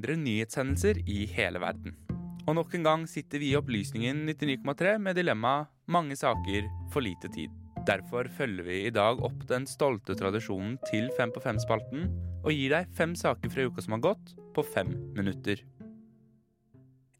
mindre nyhetshendelser i hele verden. Og nok en gang sitter vi i Opplysningen 99,3 med dilemmaet 'mange saker, for lite tid'. Derfor følger vi i dag opp den stolte tradisjonen til Fem på fem-spalten og gir deg fem saker fra uka som har gått, på fem minutter.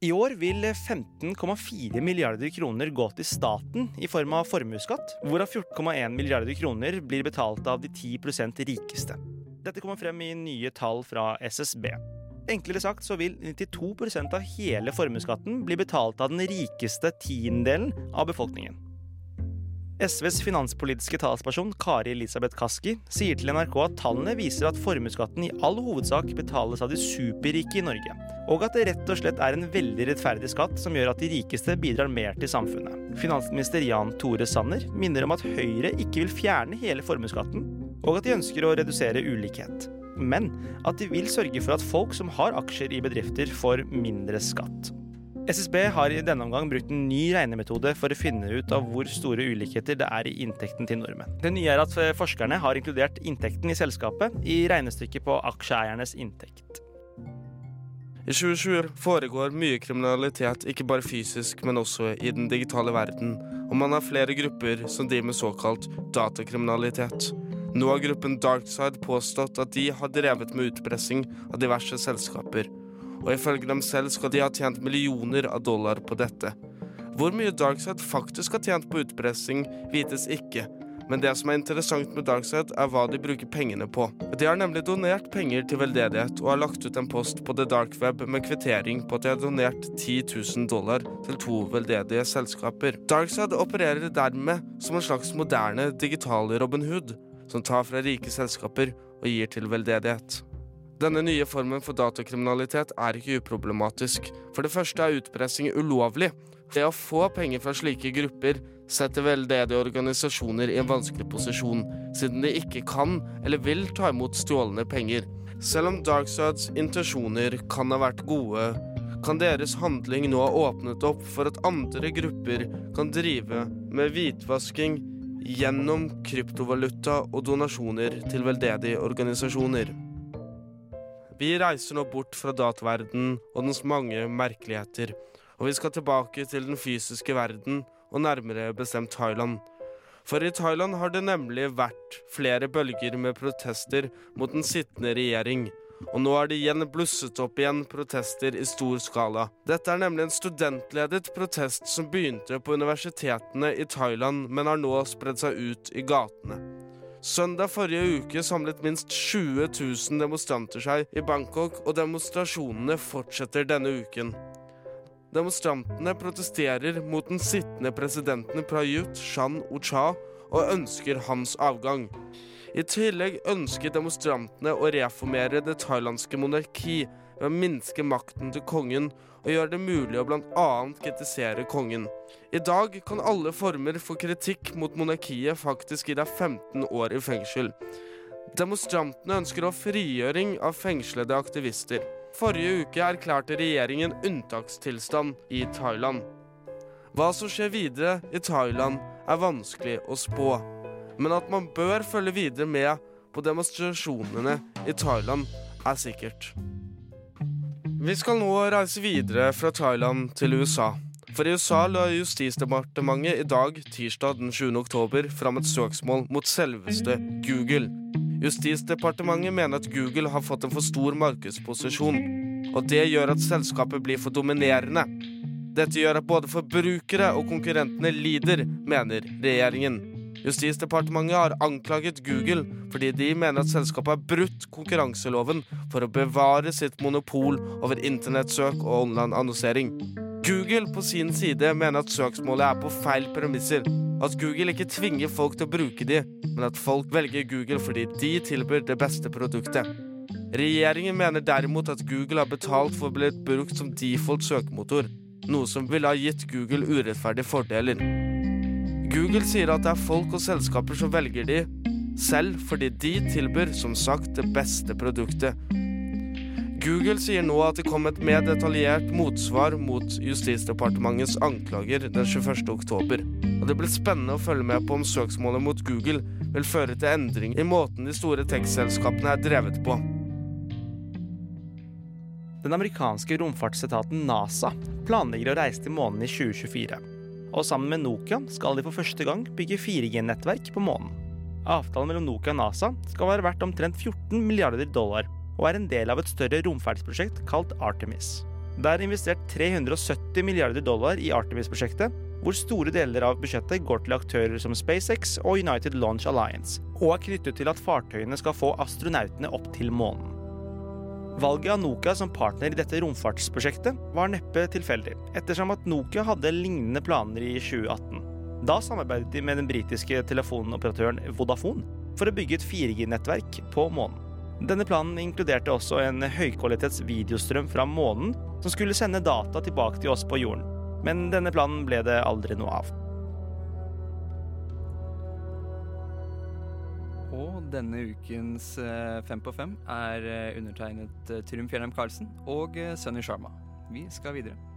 I år vil 15,4 milliarder kroner gå til staten i form av formuesskatt, hvorav 14,1 milliarder kroner blir betalt av de 10% rikeste. Dette kommer frem i nye tall fra SSB. Enklere sagt så vil 92% av hele formuesskatten bli betalt av den rikeste tiendedelen av befolkningen. SVs finanspolitiske talsperson Kari Elisabeth Kaski sier til NRK at tallene viser at formuesskatten i all hovedsak betales av de superrike i Norge, og at det rett og slett er en veldig rettferdig skatt som gjør at de rikeste bidrar mer til samfunnet. Finansminister Jan Tore Sanner minner om at Høyre ikke vil fjerne hele formuesskatten, og at de ønsker å redusere ulikhet. Men at de vil sørge for at folk som har aksjer i bedrifter, får mindre skatt. SSB har i denne omgang brukt en ny regnemetode for å finne ut av hvor store ulikheter det er i inntekten til nordmenn. Det nye er at forskerne har inkludert inntekten i selskapet i regnestykket på aksjeeiernes inntekt. I 2020 foregår mye kriminalitet, ikke bare fysisk, men også i den digitale verden, og man har flere grupper som driver med såkalt datakriminalitet. Nå har gruppen Darkside påstått at de har drevet med utpressing av diverse selskaper og ifølge dem selv skal de ha tjent millioner av dollar på dette. Hvor mye Darkside faktisk har tjent på utpressing, vites ikke. Men det som er interessant med Darkside, er hva de bruker pengene på. De har nemlig donert penger til veldedighet, og har lagt ut en post på The Dark Web med kvittering på at de har donert 10 000 dollar til to veldedige selskaper. Darkside opererer dermed som en slags moderne digital Robin Hood, som tar fra rike selskaper og gir til veldedighet. Denne nye formen for datakriminalitet er ikke uproblematisk. For det første er utpressing ulovlig. Det å få penger fra slike grupper setter veldedige organisasjoner i en vanskelig posisjon, siden de ikke kan eller vil ta imot stjålne penger. Selv om Darksides intensjoner kan ha vært gode, kan deres handling nå ha åpnet opp for at andre grupper kan drive med hvitvasking gjennom kryptovaluta og donasjoner til veldedige organisasjoner. Vi reiser nå bort fra dataverdenen og dens mange merkeligheter, og vi skal tilbake til den fysiske verden, og nærmere bestemt Thailand. For i Thailand har det nemlig vært flere bølger med protester mot den sittende regjering. Og nå er det igjen blusset opp igjen protester i stor skala. Dette er nemlig en studentledet protest som begynte på universitetene i Thailand, men har nå spredd seg ut i gatene. Søndag forrige uke samlet minst 20 000 demonstranter seg i Bangkok, og demonstrasjonene fortsetter denne uken. Demonstrantene protesterer mot den sittende presidenten Prayut Chan Ocha og ønsker hans avgang. I tillegg ønsker demonstrantene å reformere det thailandske monarki ved å minske makten til kongen og gjøre det mulig å bl.a. kritisere kongen. I dag kan alle former for kritikk mot monarkiet faktisk gi deg 15 år i fengsel. Demonstrantene ønsker å frigjøring av fengslede aktivister. Forrige uke erklærte regjeringen unntakstilstand i Thailand. Hva som skjer videre i Thailand, er vanskelig å spå. Men at man bør følge videre med på demonstrasjonene i Thailand, er sikkert. Vi skal nå reise videre fra Thailand til USA. For i USA la Justisdepartementet i dag, tirsdag den 7. oktober, fram et søksmål mot selveste Google. Justisdepartementet mener at Google har fått en for stor markedsposisjon, og det gjør at selskapet blir for dominerende. Dette gjør at både forbrukere og konkurrentene lider, mener regjeringen. Justisdepartementet har anklaget Google fordi de mener at selskapet har brutt konkurranseloven for å bevare sitt monopol over internettsøk og online-annonsering. Google på sin side mener at søksmålet er på feil premisser. At Google ikke tvinger folk til å bruke de, men at folk velger Google fordi de tilbyr det beste produktet. Regjeringen mener derimot at Google har betalt for å bli brukt som default søkemotor, noe som ville ha gitt Google urettferdige fordeler. Google sier at det er folk og selskaper som velger de selv fordi de tilbyr, som sagt, det beste produktet. Google sier nå at det kom et mer detaljert motsvar mot Justisdepartementets anklager den 21. oktober. Og det blir spennende å følge med på om søksmålet mot Google vil føre til endring i måten de store tekstselskapene er drevet på. Den amerikanske romfartsetaten NASA planlegger å reise til månen i 2024. Og sammen med Nokia skal de for første gang bygge 4G-nettverk på månen. Avtalen mellom Nokia og NASA skal være verdt omtrent 14 milliarder dollar, og er en del av et større romferdsprosjekt kalt Artemis. Det er investert 370 milliarder dollar i Artemis-prosjektet, hvor store deler av budsjettet går til aktører som SpaceX og United Launch Alliance, og er knyttet til at fartøyene skal få astronautene opp til månen. Valget av Nokia som partner i dette romfartsprosjektet var neppe tilfeldig, ettersom at Nokia hadde lignende planer i 2018. Da samarbeidet de med den britiske telefonoperatøren Vodafone for å bygge et 4G-nettverk på månen. Denne planen inkluderte også en høykvalitets videostrøm fra månen som skulle sende data tilbake til oss på jorden. Men denne planen ble det aldri noe av. Og denne ukens eh, Fem på fem er eh, undertegnet eh, Trym Fjellheim Karlsen og Sunny Sharma. Vi skal videre.